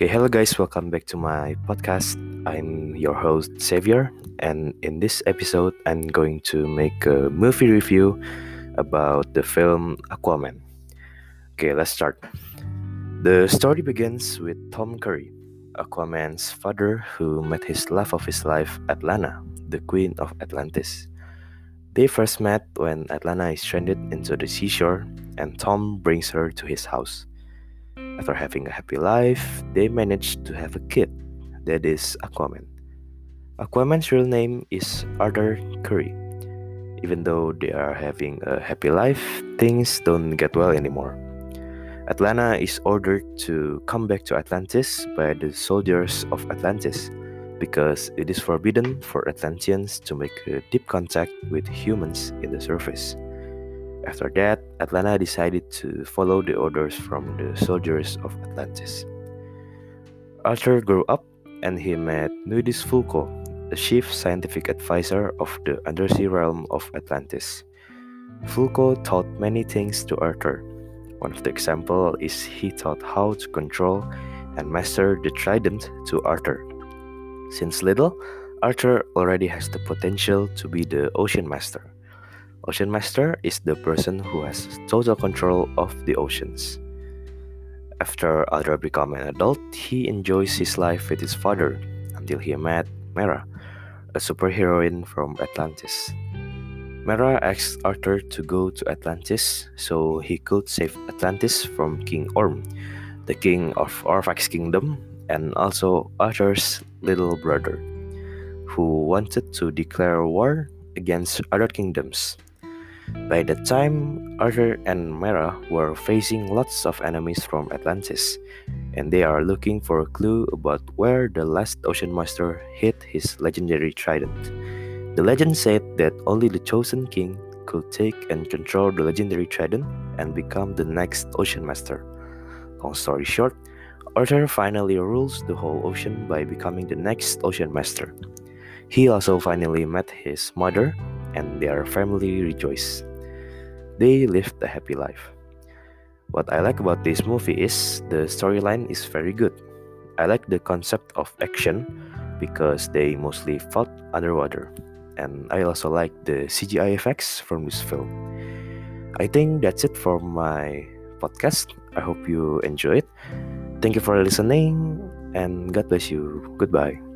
Okay, hello guys, welcome back to my podcast. I'm your host Xavier, and in this episode, I'm going to make a movie review about the film Aquaman. Okay, let's start. The story begins with Tom Curry, Aquaman's father who met his love of his life, Atlanna, the queen of Atlantis. They first met when Atlanna is stranded into the seashore, and Tom brings her to his house. After having a happy life, they manage to have a kid, that is Aquaman. Aquaman's real name is Arthur Curry. Even though they are having a happy life, things don't get well anymore. Atlanna is ordered to come back to Atlantis by the soldiers of Atlantis because it is forbidden for Atlanteans to make a deep contact with humans in the surface. After that, Atlanna decided to follow the orders from the soldiers of Atlantis. Arthur grew up and he met Nuidis Vulko, the chief scientific advisor of the undersea realm of Atlantis. Fulco taught many things to Arthur. One of the examples is he taught how to control and master the trident to Arthur. Since little, Arthur already has the potential to be the ocean master. Ocean Master is the person who has total control of the oceans. After Arthur became an adult, he enjoys his life with his father until he met Mera, a superheroine from Atlantis. Mera asked Arthur to go to Atlantis so he could save Atlantis from King Orm, the king of Orphax Kingdom, and also Arthur's little brother, who wanted to declare war against other kingdoms. By that time, Arthur and Mera were facing lots of enemies from Atlantis, and they are looking for a clue about where the last Ocean Master hid his legendary trident. The legend said that only the chosen king could take and control the legendary trident and become the next Ocean Master. Long story short, Arthur finally rules the whole ocean by becoming the next Ocean Master. He also finally met his mother, and their family rejoiced. They lived a happy life. What I like about this movie is the storyline is very good. I like the concept of action because they mostly fought underwater, and I also like the CGI effects from this film. I think that's it for my podcast. I hope you enjoy it. Thank you for listening, and God bless you. Goodbye.